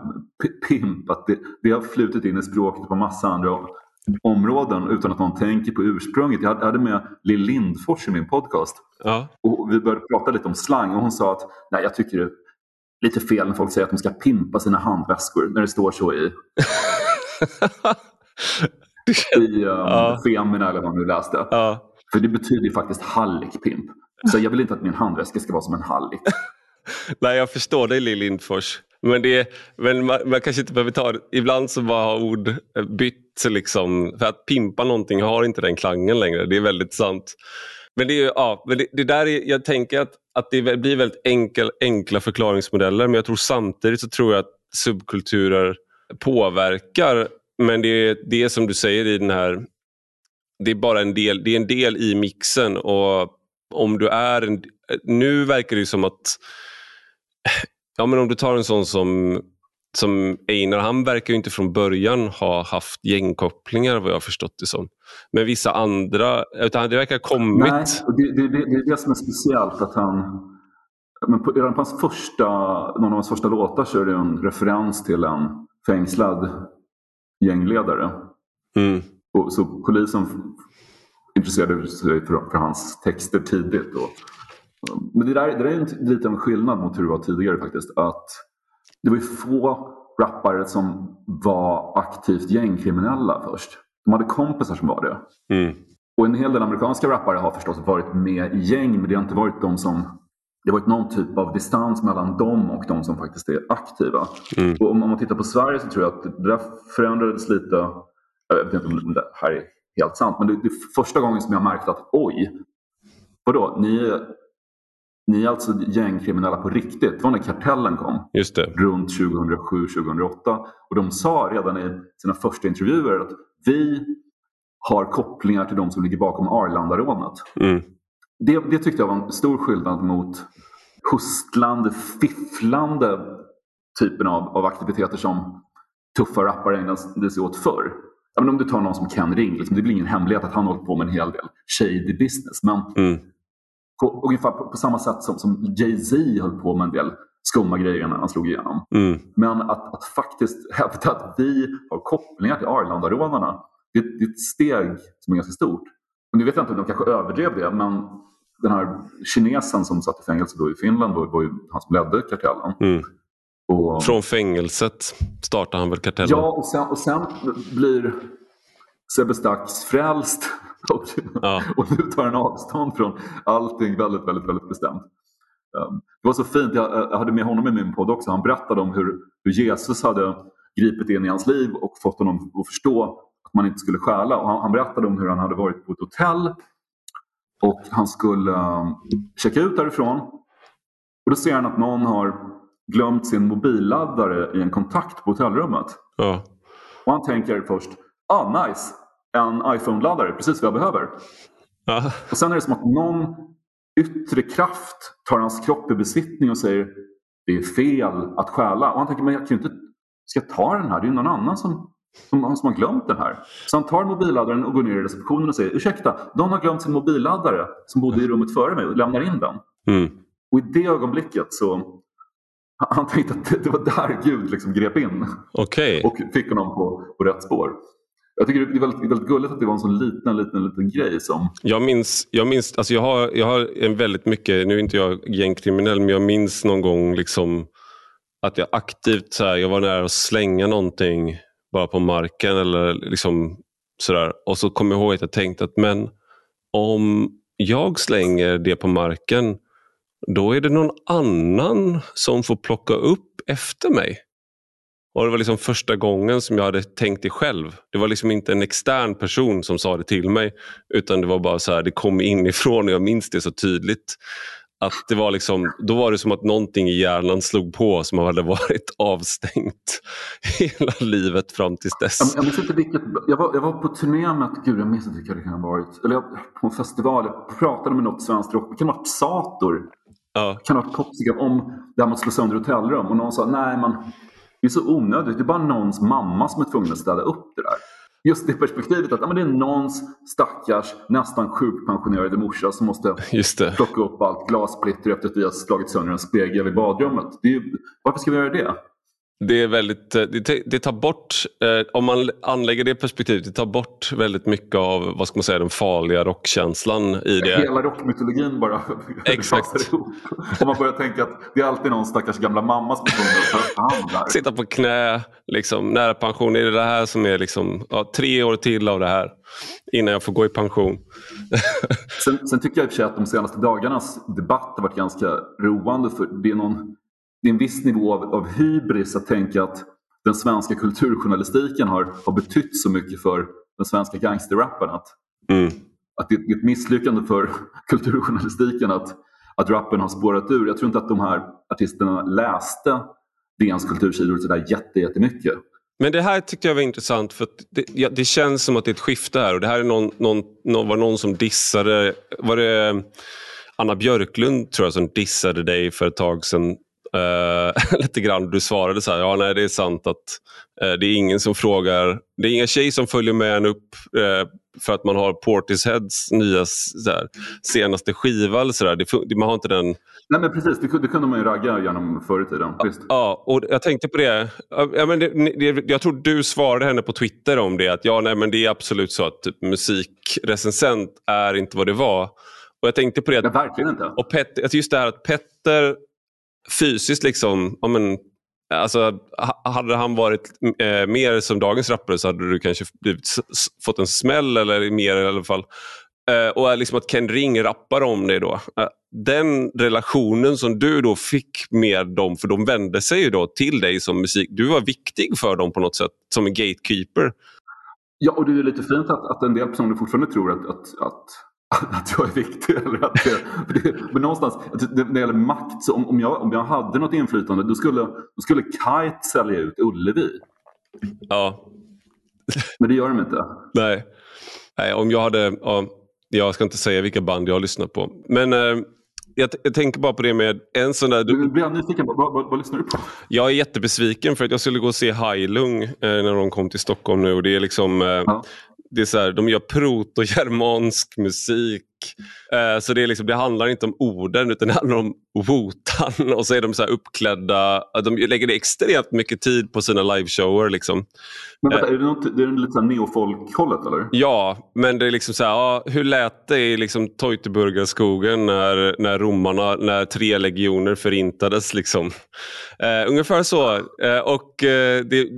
pimp, att det, det har flutit in i språket på massa andra områden utan att någon tänker på ursprunget. Jag hade- med Lill Lindfors i min podcast Ja. och vi började prata lite om slang och hon sa att nej, jag tycker det är lite fel när folk säger att de ska pimpa sina handväskor när det står så i, i um, Ja. Femina eller vad man nu läste. ja. För det betyder ju faktiskt hallickpimp. Så jag vill inte att min handväska ska vara som en hallick. Nej, jag förstår dig Lill Lindfors. Men, det, men man, man kanske inte behöver ta det. Ibland så bara har ord eh, bytt. Liksom, för att pimpa någonting har inte den klangen längre. Det är väldigt sant. Men det, är, ja, det, det där är, jag tänker att, att det blir väldigt enkel, enkla förklaringsmodeller. Men jag tror samtidigt så tror jag att subkulturer påverkar. Men det är det som du säger i den här det är bara en del, det är en del i mixen och om du är en, nu verkar det ju som att ja men om du tar en sån som som Einar, han verkar ju inte från början ha haft gängkopplingar vad jag förstått det som. Men vissa andra, utan det verkar ha kommit. Nej, det, det, det, det är det som är speciellt. Att han, men på, redan på hans första, någon av hans första låtar så är det en referens till en fängslad gängledare. Mm. Och, så polisen intresserade sig för, för hans texter tidigt. Och, men det där, det där är en, lite en skillnad mot hur det var tidigare faktiskt. Att det var ju få rappare som var aktivt gängkriminella först. De hade kompisar som var det. Mm. Och en hel del amerikanska rappare har förstås varit med i gäng men det har inte varit de som det har varit någon typ av distans mellan dem och de som faktiskt är aktiva. Mm. Och om, om man tittar på Sverige så tror jag att det där förändrades lite. Jag vet inte om det här är helt sant men det, det är första gången som jag märkte att oj, vadå, ni är, ni är alltså gängkriminella på riktigt? Det var när kartellen kom. Just det. Runt 2007-2008. Och de sa redan i sina första intervjuer att vi har kopplingar till de som ligger bakom Arlandarånet. Mm. Det, det tyckte jag var en stor skillnad mot hustlande, fifflande typen av, av aktiviteter som tuffa rappare ägnade sig åt förr. Ja, men om du tar någon som Ken Ring, liksom, det blir ingen hemlighet att han håller på med en hel del shady business. Men Mm. På, ungefär på, på samma sätt som, som Jay-Z höll på med en del skumma grejer när han slog igenom. Mm. Men att, att faktiskt hävda att vi har kopplingar till Arlandarånarna, det, det är ett steg som är ganska stort. Och nu vet jag inte om de kanske överdrev det, men den här kinesen som satt i fängelse då i Finland var, var ju han som ledde kartellen. Mm. Och, Från fängelset startade han väl kartellen? ja, och sen, och sen blir Sebbe Stax frälst Ja. och nu tar han avstånd från allting väldigt, väldigt, väldigt bestämt. Um, det var så fint, jag, jag hade med honom i min podd också. Han berättade om hur, hur Jesus hade gripit in i hans liv och fått honom att förstå att man inte skulle stjäla. Och han, han berättade om hur han hade varit på ett hotell och han skulle um, checka ut därifrån. Och då ser han att någon har glömt sin mobilladdare i en kontakt på hotellrummet. Ja. Och han tänker först, ah nice, en iPhone-laddare, precis vad jag behöver. Ja. Och sen är det som att någon yttre kraft tar hans kropp i besittning och säger det är fel att stjäla. Och han tänker, men jag kan ju inte, ska jag ta den här? Det är ju någon annan som, som, som har glömt den här. Så han tar mobilladdaren och går ner i receptionen och säger, ursäkta, någon har glömt sin mobilladdare som bodde i rummet före mig och lämnar in den. Mm. Och i det ögonblicket så han- tänkte att det, var där Gud liksom grep in Okej. och fick honom på, på rätt spår. Jag tycker det är väldigt, väldigt gulligt att det var en sån liten, liten, liten grej som... Jag minns, jag minns alltså jag har, jag har en väldigt mycket, nu är inte jag gängkriminell, men jag minns någon gång liksom att jag aktivt så här, jag var nära att slänga någonting bara på marken eller liksom sådär. Och så kommer jag ihåg att jag tänkte att men om jag slänger det på marken, då är det någon annan som får plocka upp efter mig. Och Det var liksom första gången som jag hade tänkt det själv. Det var liksom inte en extern person som sa det till mig utan det var bara så här, det kom inifrån och jag minns det så tydligt. Att det var liksom, då var det som att någonting i hjärnan slog på som hade varit avstängt hela livet fram tills dess. jag minns inte vilket... Jag var, jag var på turné med... Gud, jag minns inte vilka det kan ha varit. Eller jag, på en festival. Jag pratade med något svenskt rock. Det kan ha varit Sator. Ja, Det kan ha varit Popsicle om det här med att slå sönder hotellrum. Och någon sa, nej men det är så onödigt. Det är bara någons mamma som är tvungen att städa upp det där. Just det perspektivet att ja, men det är någons stackars nästan sjukpensionerade morsa som måste plocka upp allt glassplitter efter att vi har slagit sönder en spegel i badrummet. Är varför ska vi göra det? Det är väldigt, eh, det, det tar bort, eh, om man anlägger det perspektivet, det tar bort väldigt mycket av vad ska man säga, den farliga rockkänslan i det. Hela rockmytologin bara Exakt. Och man börjar tänka att det är alltid någon stackars gamla mamma som är. Sitta på knä, liksom, nära pension. Är det det här som är liksom, ja, tre år till av det här innan jag får gå i pension? Sen, sen tycker jag i och för sig att de senaste dagarnas debatt har varit ganska roande. För det, är någon, det är en viss nivå av, av hybris att tänka att den svenska kulturjournalistiken har, har betytt så mycket för den svenska gangsterrappen. Att, Mm. att det är ett misslyckande för kulturjournalistiken att, att rappen har spårat ur. Jag tror inte att de här artisterna läste DNs kultursidor sådär jätte, jättemycket. Men det här tyckte jag var intressant för att det, ja, det känns som att det är ett skifte här och det här är någon, någon, någon, var någon som dissade, var det Anna Björklund tror jag som dissade dig för ett tag sedan eh, lite grann. Du svarade så här, ja nej det är sant att eh, det är ingen som frågar, det är inga tjejer som följer med en upp eh, för att man har Portisheads nya så här, senaste skiva eller det- man har inte den Nej men precis, det, kunde- det kunde man ju ragga genom förr i tiden. Ja, och jag tänkte på det. Ja, men det, det. Jag tror du svarade henne på Twitter om det. Att ja, nej, men det är absolut så att typ, musikrecensent är inte vad det var. Och jag tänkte på det. Ja, Att, verkligen inte. och Petter, att just det här att Petter fysiskt liksom, ja, men, alltså, hade han varit eh, mer som dagens rappare så hade du kanske blivit, s- s- fått en smäll eller mer i alla fall. Eh, och liksom att Ken Ring rappar om det då. Eh, den relationen som du då fick med dem, för de vände sig ju då till dig som musik. Du var viktig för dem på något sätt, som en gatekeeper. Ja, och det är lite fint att, att en del personer fortfarande tror att, att, att att jag är viktig. Eller att det, men någonstans, när det gäller makt, så om, om, jag, om jag hade något inflytande då skulle, då skulle Kite sälja ut Ullevi. Ja. Men det gör de inte. Nej. Nej, om jag hade... Ja, jag ska inte säga vilka band jag har lyssnat på. Men eh, jag, jag, tänker bara på det med en sån där... Du blir nyfiken. Vad, vad, vad, lyssnar du på? Jag är jättebesviken för att jag skulle gå och se Heilung eh, när de kom till Stockholm nu. Och det är liksom... Eh, ja det är så här, de gör proto-germansk musik. Eh, så det, är liksom, det handlar inte om orden utan det handlar om wotan. Och så är de så uppklädda. De lägger extremt mycket tid på sina liveshower. Liksom. Men vänta, eh, är det, något, det är lite neofolk-hållet eller? Ja, men det är liksom så här, ja, hur lät det i liksom Teutoburgerskogen när, när romarna, när tre legioner förintades? Liksom. Eh, ungefär så. Eh, och eh, det,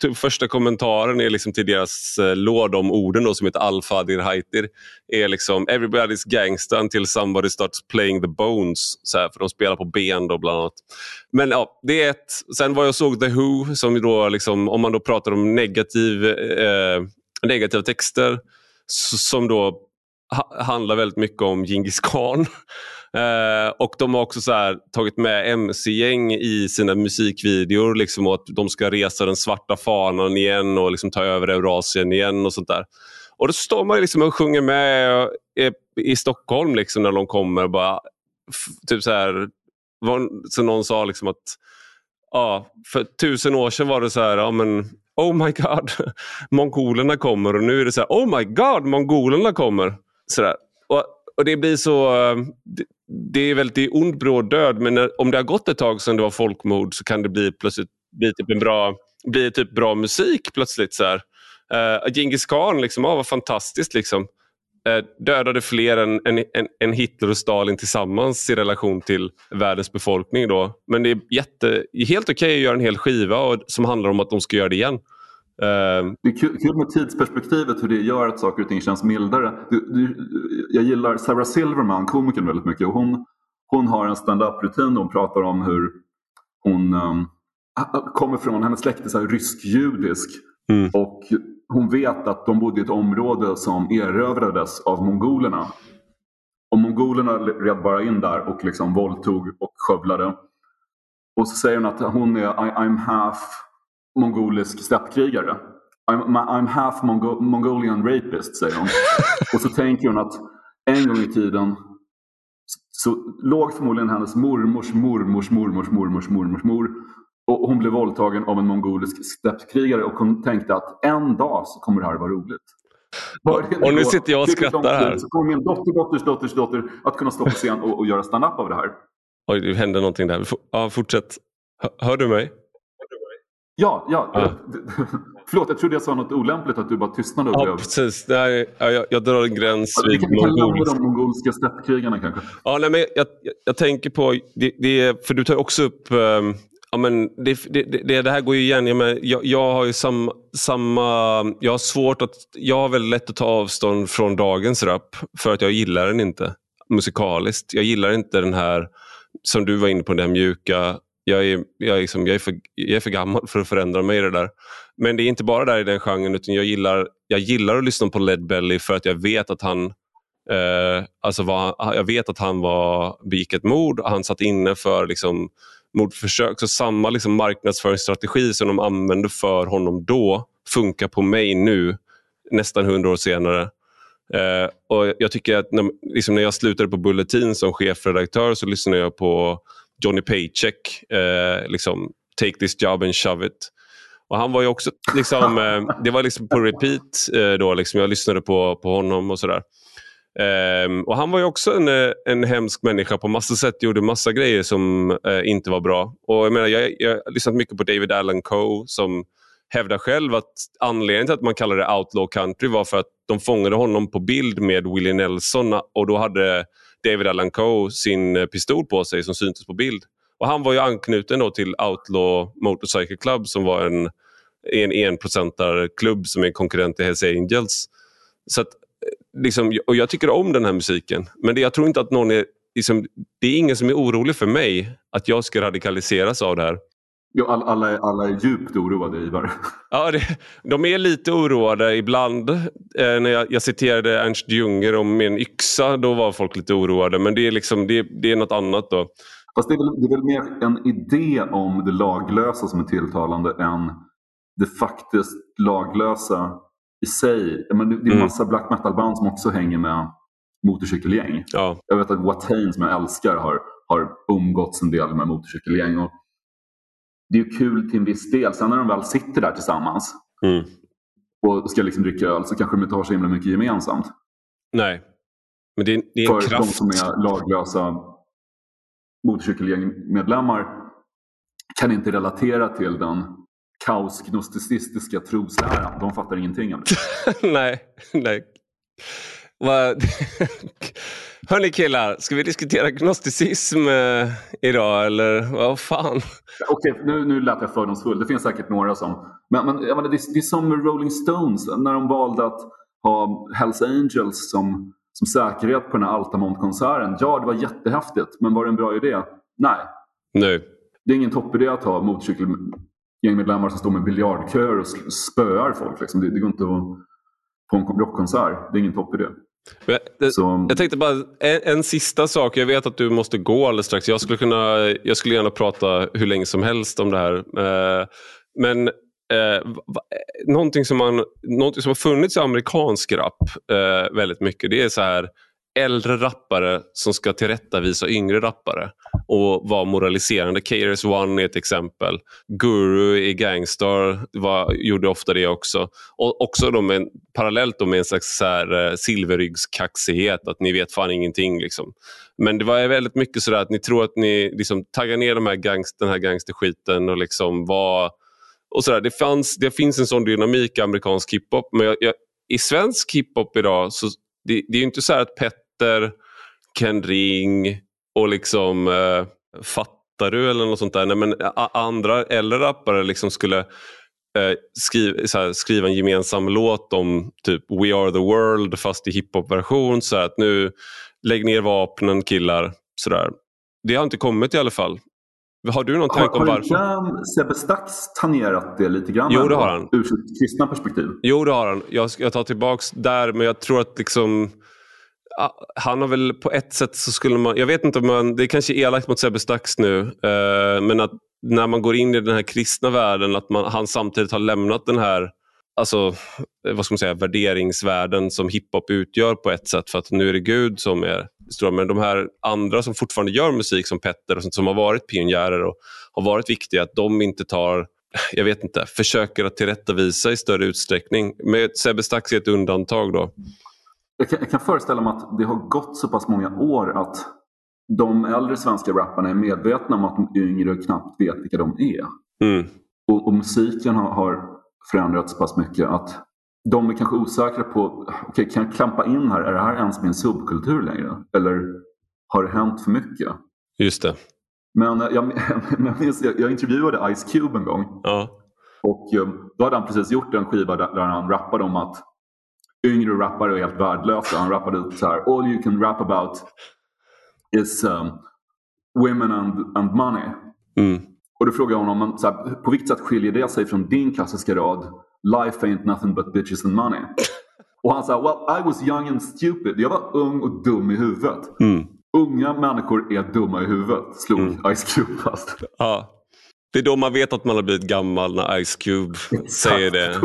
typ första kommentaren är liksom till deras eh, låd om orden då, som heter Al-Fadir Haitir. är liksom “Everybody's gangsta till somebody starts playing the bones”. Så här, för de spelar på ben då bland annat. Men ja, det är ett. Sen var jag såg The Who, som då liksom, om man då pratar om negativ, eh, negativa texter, som då ha, handlar väldigt mycket om Genghis khan. Eh, och de har också så här, tagit med mc-gäng i sina musikvideor. Liksom, och att de ska resa den svarta fanan igen och liksom ta över Eurasien igen och sånt där. Och då står man liksom och sjunger med eh, i, Stockholm liksom, när de kommer. Bara, typ så här, så någon sa liksom att ja, för tusen år sedan var det så här, ja, men, oh my god, mongolerna kommer och nu är det så här, oh my god, mongolerna kommer. Så där. Och, och det blir så, eh, det, det är väldigt ond bråd död men när, om det har gått ett tag sedan det var folkmord så kan det bli plötsligt bli typ en bra, bli typ bra musik plötsligt. så här. Uh, Genghis khan, liksom, oh, vad fantastiskt. Liksom. Uh, dödade fler än, än, än, Hitler och Stalin tillsammans i relation till världens befolkning. Då. Men det är jätte, helt okej okay att göra en hel skiva och, som handlar om att de ska göra det igen. Uh, det är kul, kul med tidsperspektivet hur det gör att saker och ting känns mildare. Du, du, jag gillar Sarah Silverman, komikern, väldigt mycket. Och hon, hon har en stand-up-rutin hon pratar om hur hon um, kommer från, hennes släkt är rysk-judisk. Mm. Och hon vet att de bodde i ett område som erövrades av mongolerna. Och mongolerna red bara in där och liksom våldtog och skövlade. Och så säger hon att hon är I, I'm half mongolisk steppkrigare. I'm, I'm half Mongo Mongolian rapist, säger hon. och så tänker hon att en gång i tiden så låg förmodligen hennes mormors mormors mormors mormors mormors mor och hon blev våldtagen av en mongolisk steppkrigare och hon tänkte att en dag så kommer det här vara roligt. Och nu sitter jag och skrattar här. Så kommer min dotter, dotters dotters dotter att kunna stå på scen och, och göra stand-up av det här. Oj, det hände någonting där. Ja, fortsätt. Hör du mig? Ja, ja. ja. Förlåt, jag trodde jag sa något olämpligt att du bara tystnade. Ja, precis. Nej, jag, jag drar en gräns vid Vi kan lämna de mongolska steppkrigarna kanske. Ja, nej, men jag, jag, jag tänker på, det, det, för du tar också upp um, Ja, men det, det, det, det, här går ju igen. Jag, men, jag, jag har ju sam, samma... Jag har svårt att... Jag har väldigt lätt att ta avstånd från dagens rap för att jag gillar den inte musikaliskt. Jag gillar inte den här, som du var inne på, den här mjuka jag är, jag, är liksom, jag, är för, jag är för gammal för att förändra mig i det där. Men det är inte bara där i den genren utan jag gillar, jag gillar att lyssna på Led Belly för att jag vet att han eh, alltså var, jag vet att han var, begick ett mord han satt inne för liksom, mordförsök. Så samma liksom, marknadsföringsstrategi som de använde för honom då funkar på mig nu, nästan hundra år senare. Eh, och Jag tycker att när, liksom när jag slutade på Bulletin som chefredaktör så lyssnade jag på Johnny Paycheck, eh, liksom, Take this job and shove it. Och han var ju också, liksom, eh, det var liksom på repeat eh, då, liksom, jag lyssnade på, på honom och sådär. Um, och Han var ju också en, eh, en hemsk människa på massa sätt, gjorde massa grejer som uh, inte var bra. Och Jag menar, jag, jag har lyssnat mycket på David Allen Coe som hävdar själv att anledningen till att man kallar det outlaw country var för att de fångade honom på bild med Willie Nelson ah, och då hade David Allan Coe sin eh, pistol på sig som syntes på bild. Och Han var ju anknuten då till Outlaw Motorcycle Club som var en, en enprocentarklubb som är konkurrent till Hells Angels. Så att, liksom, och Jag tycker om den här musiken men det, jag tror inte att någon är liksom, det är ingen som är orolig för mig att jag ska radikaliseras av det här. Jo, alla, alla, är, alla är djupt oroade, Ivar. Ja, det, de är lite oroade ibland. Eh, när jag, jag, citerade Ernst Junger om en yxa, då var folk lite oroade. Men det är, liksom, det, det är något annat då. Fast det är, väl, det är väl mer en idé om det laglösa som är tilltalande än det faktiskt laglösa i sig. Men det, det är en mm. massa mm. black metal-band som också hänger med motorcykelgäng. Ja. Jag vet att Watain som jag älskar har, har umgåtts en del med motorcykelgäng. Och det är ju kul till en viss del. Sen när de väl sitter där tillsammans mm. och ska liksom dricka öl så kanske de inte har så himla mycket gemensamt. Nej. Men det är, det är För kraft. de som är laglösa motorcykelgängmedlemmar kan inte relatera till den kaosgnosticistiska trosläran. De fattar ingenting av det. nej, nej. Hörni killar, ska vi diskutera gnosticism eh, idag eller vad fan? Okej, okay, nu, nu lät jag fördomsfull. Det finns säkert några som... Men, men menar, det, det är som med Rolling Stones när de valde att ha Hells Angels som, som säkerhet på den här Altamont-konserten. Ja, det var jättehäftigt, men var det en bra idé? Nej. Nej. Det är ingen toppidé att ha motorcykelgängmedlemmar som står med biljardköer och spöar folk. Liksom. Det, det går inte att på en rockkonsert. Det är ingen toppidé. Jag, så... jag tänkte bara, en, en, sista sak. Jag vet att du måste gå alldeles strax. Jag skulle, kunna, jag skulle gärna prata hur länge som helst om det här. Eh, men eh, någonting, som man, någonting som har funnits i amerikansk rap eh, väldigt mycket, det är så här äldre rappare som ska tillrättavisa yngre rappare och vara moraliserande. KRS One är ett exempel. Guru i Gangstar var, gjorde ofta det också. Och också då med, parallellt då med en slags så här, eh, silverryggskaxighet, att ni vet fan ingenting. Liksom. Men det var väldigt mycket sådär att ni tror att ni liksom, taggar ner de här gangst, den här gangsterskiten och liksom var och sådär. Det, fanns, det finns en sån dynamik i amerikansk hiphop men jag, jag, i svensk hiphop idag så det, det är inte så att Pet Petter, Ken Ring och liksom eh, Fattar du eller något sånt där. Nej, men andra äldre rappare liksom skulle eh, skriva, här, skriva en gemensam låt om typ We are the world fast i hiphop-version. Så att nu lägg ner vapnen killar. Sådär. Det har inte kommit i alla fall. Har du någon tanke om varför? Har Sebbe Stax tangerat det lite grann? Jo, det har han. Ur sitt kristna perspektiv? Jo, det har han. Jag, jag tar tillbaka där, men jag tror att liksom han har väl på ett sätt så skulle man, jag vet inte om man, det är kanske elakt mot Sebbe Stax nu, eh, men att när man går in i den här kristna världen, att man, han samtidigt har lämnat den här alltså, eh, vad ska man säga, värderingsvärlden som hiphop utgör på ett sätt för att nu är det Gud som är stora. Men de här andra som fortfarande gör musik som Petter och sånt, som har varit pionjärer och har varit viktiga, att de inte tar jag vet inte, försöker att tillrättavisa i större utsträckning. Med Sebbe Stax är ett undantag då. Jag kan, jag kan föreställa mig att det har gått så pass många år att de äldre svenska rapparna är medvetna om att de yngre knappt vet vilka de är. Mm. Och, och, musiken har, har förändrats så pass mycket att de är kanske osäkra på, okay, kan jag klampa in här, är det här ens min subkultur längre? Eller har det hänt för mycket? Just det. Men jag, jag, jag intervjuade Ice Cube en gång. Ja. Och eh, då hade han precis gjort en skiva där, där han rappade om att yngre rappare är helt värdelösa. Han rappade så här, all you can rap about is um, women and, and money. Mm. Och då frågade jag honom, så här, på vilket sätt skiljer det sig från din klassiska rad Life ain't nothing but bitches and money. Och han sa, well I was young and stupid. Jag var ung och dum i huvudet. Mm. Unga människor är dumma i huvudet, slog mm. Ice Cube fast. Ja. Det är då man vet att man har blivit gammal när Ice Cube Exakt. säger det.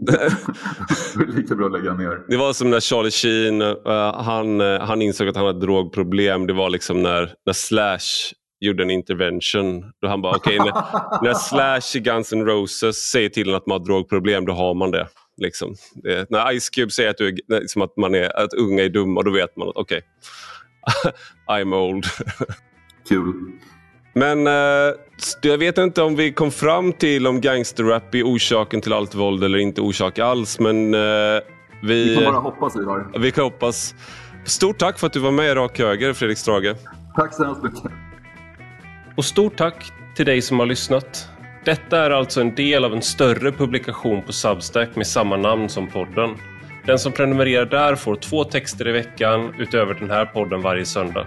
det är lika bra att lägga ner. Det var som när Charlie Sheen uh, han, uh, han insåg att han hade drogproblem. Det var liksom när, när Slash gjorde en intervention. Då han bara, okej, okay, när, när Slash i Guns N' Roses säger till en att man har drogproblem, då har man det. Liksom. det när Ice Cube säger att, du liksom att, man är, att unga är dumma, då vet man att okej, okay. I'm old. Kul. Men eh, jag vet inte om vi kom fram till om gangsterrap är orsaken till allt våld eller inte orsak alls. Men eh, vi... Vi kan bara hoppas Ivar. Vi kan hoppas. Stort tack för att du var med i Rak Höger, Fredrik Strage. Tack så hemskt mycket. Och stort tack till dig som har lyssnat. Detta är alltså en del av en större publikation på Substack med samma namn som podden. Den som prenumererar där får två texter i veckan utöver den här podden varje söndag.